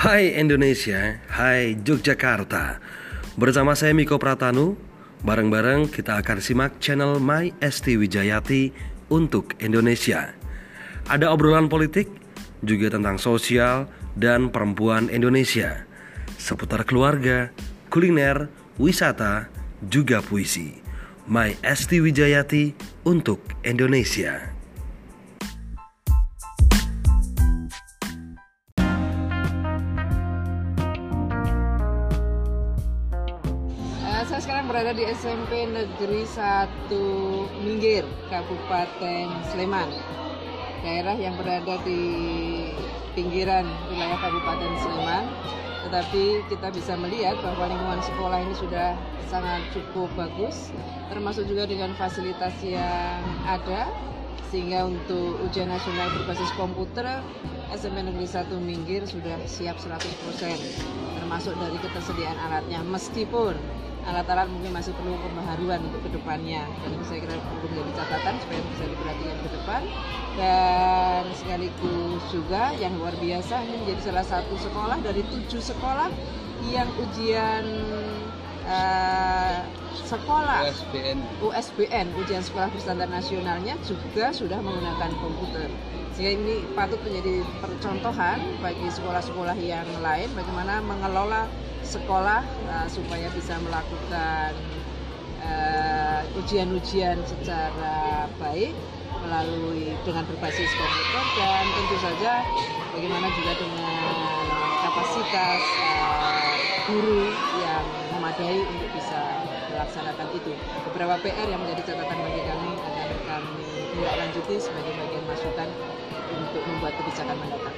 Hai Indonesia, hai Yogyakarta. Bersama saya Miko Pratanu Bareng-bareng kita akan simak channel My ST Wijayati untuk Indonesia. Ada obrolan politik, juga tentang sosial dan perempuan Indonesia. Seputar keluarga, kuliner, wisata, juga puisi. My ST Wijayati untuk Indonesia Eh, saya sekarang berada di SMP Negeri 1 Minggir, Kabupaten Sleman. Daerah yang berada di pinggiran wilayah Kabupaten Sleman. Tetapi kita bisa melihat bahwa lingkungan sekolah ini sudah sangat cukup bagus, termasuk juga dengan fasilitas yang ada sehingga untuk ujian nasional berbasis komputer SMP Negeri 1 Minggir sudah siap 100% termasuk dari ketersediaan alatnya meskipun alat-alat mungkin masih perlu pembaharuan untuk ke depannya. Dan itu saya kira perlu menjadi catatan supaya bisa diperhatikan ke depan. Dan sekaligus juga yang luar biasa ini menjadi salah satu sekolah dari tujuh sekolah yang ujian eh, sekolah. USBN USBN ujian sekolah berstandar nasionalnya juga sudah menggunakan komputer. Sehingga ini patut menjadi percontohan bagi sekolah-sekolah yang lain bagaimana mengelola sekolah uh, supaya bisa melakukan uh, ujian-ujian secara baik melalui dengan berbasis komputer dan tentu saja bagaimana juga dengan kapasitas uh, guru yang memadai untuk bisa melaksanakan itu. Beberapa PR yang menjadi catatan bagi kami akan kami tindak lanjuti sebagai bagian masukan untuk membuat kebijakan mendatang.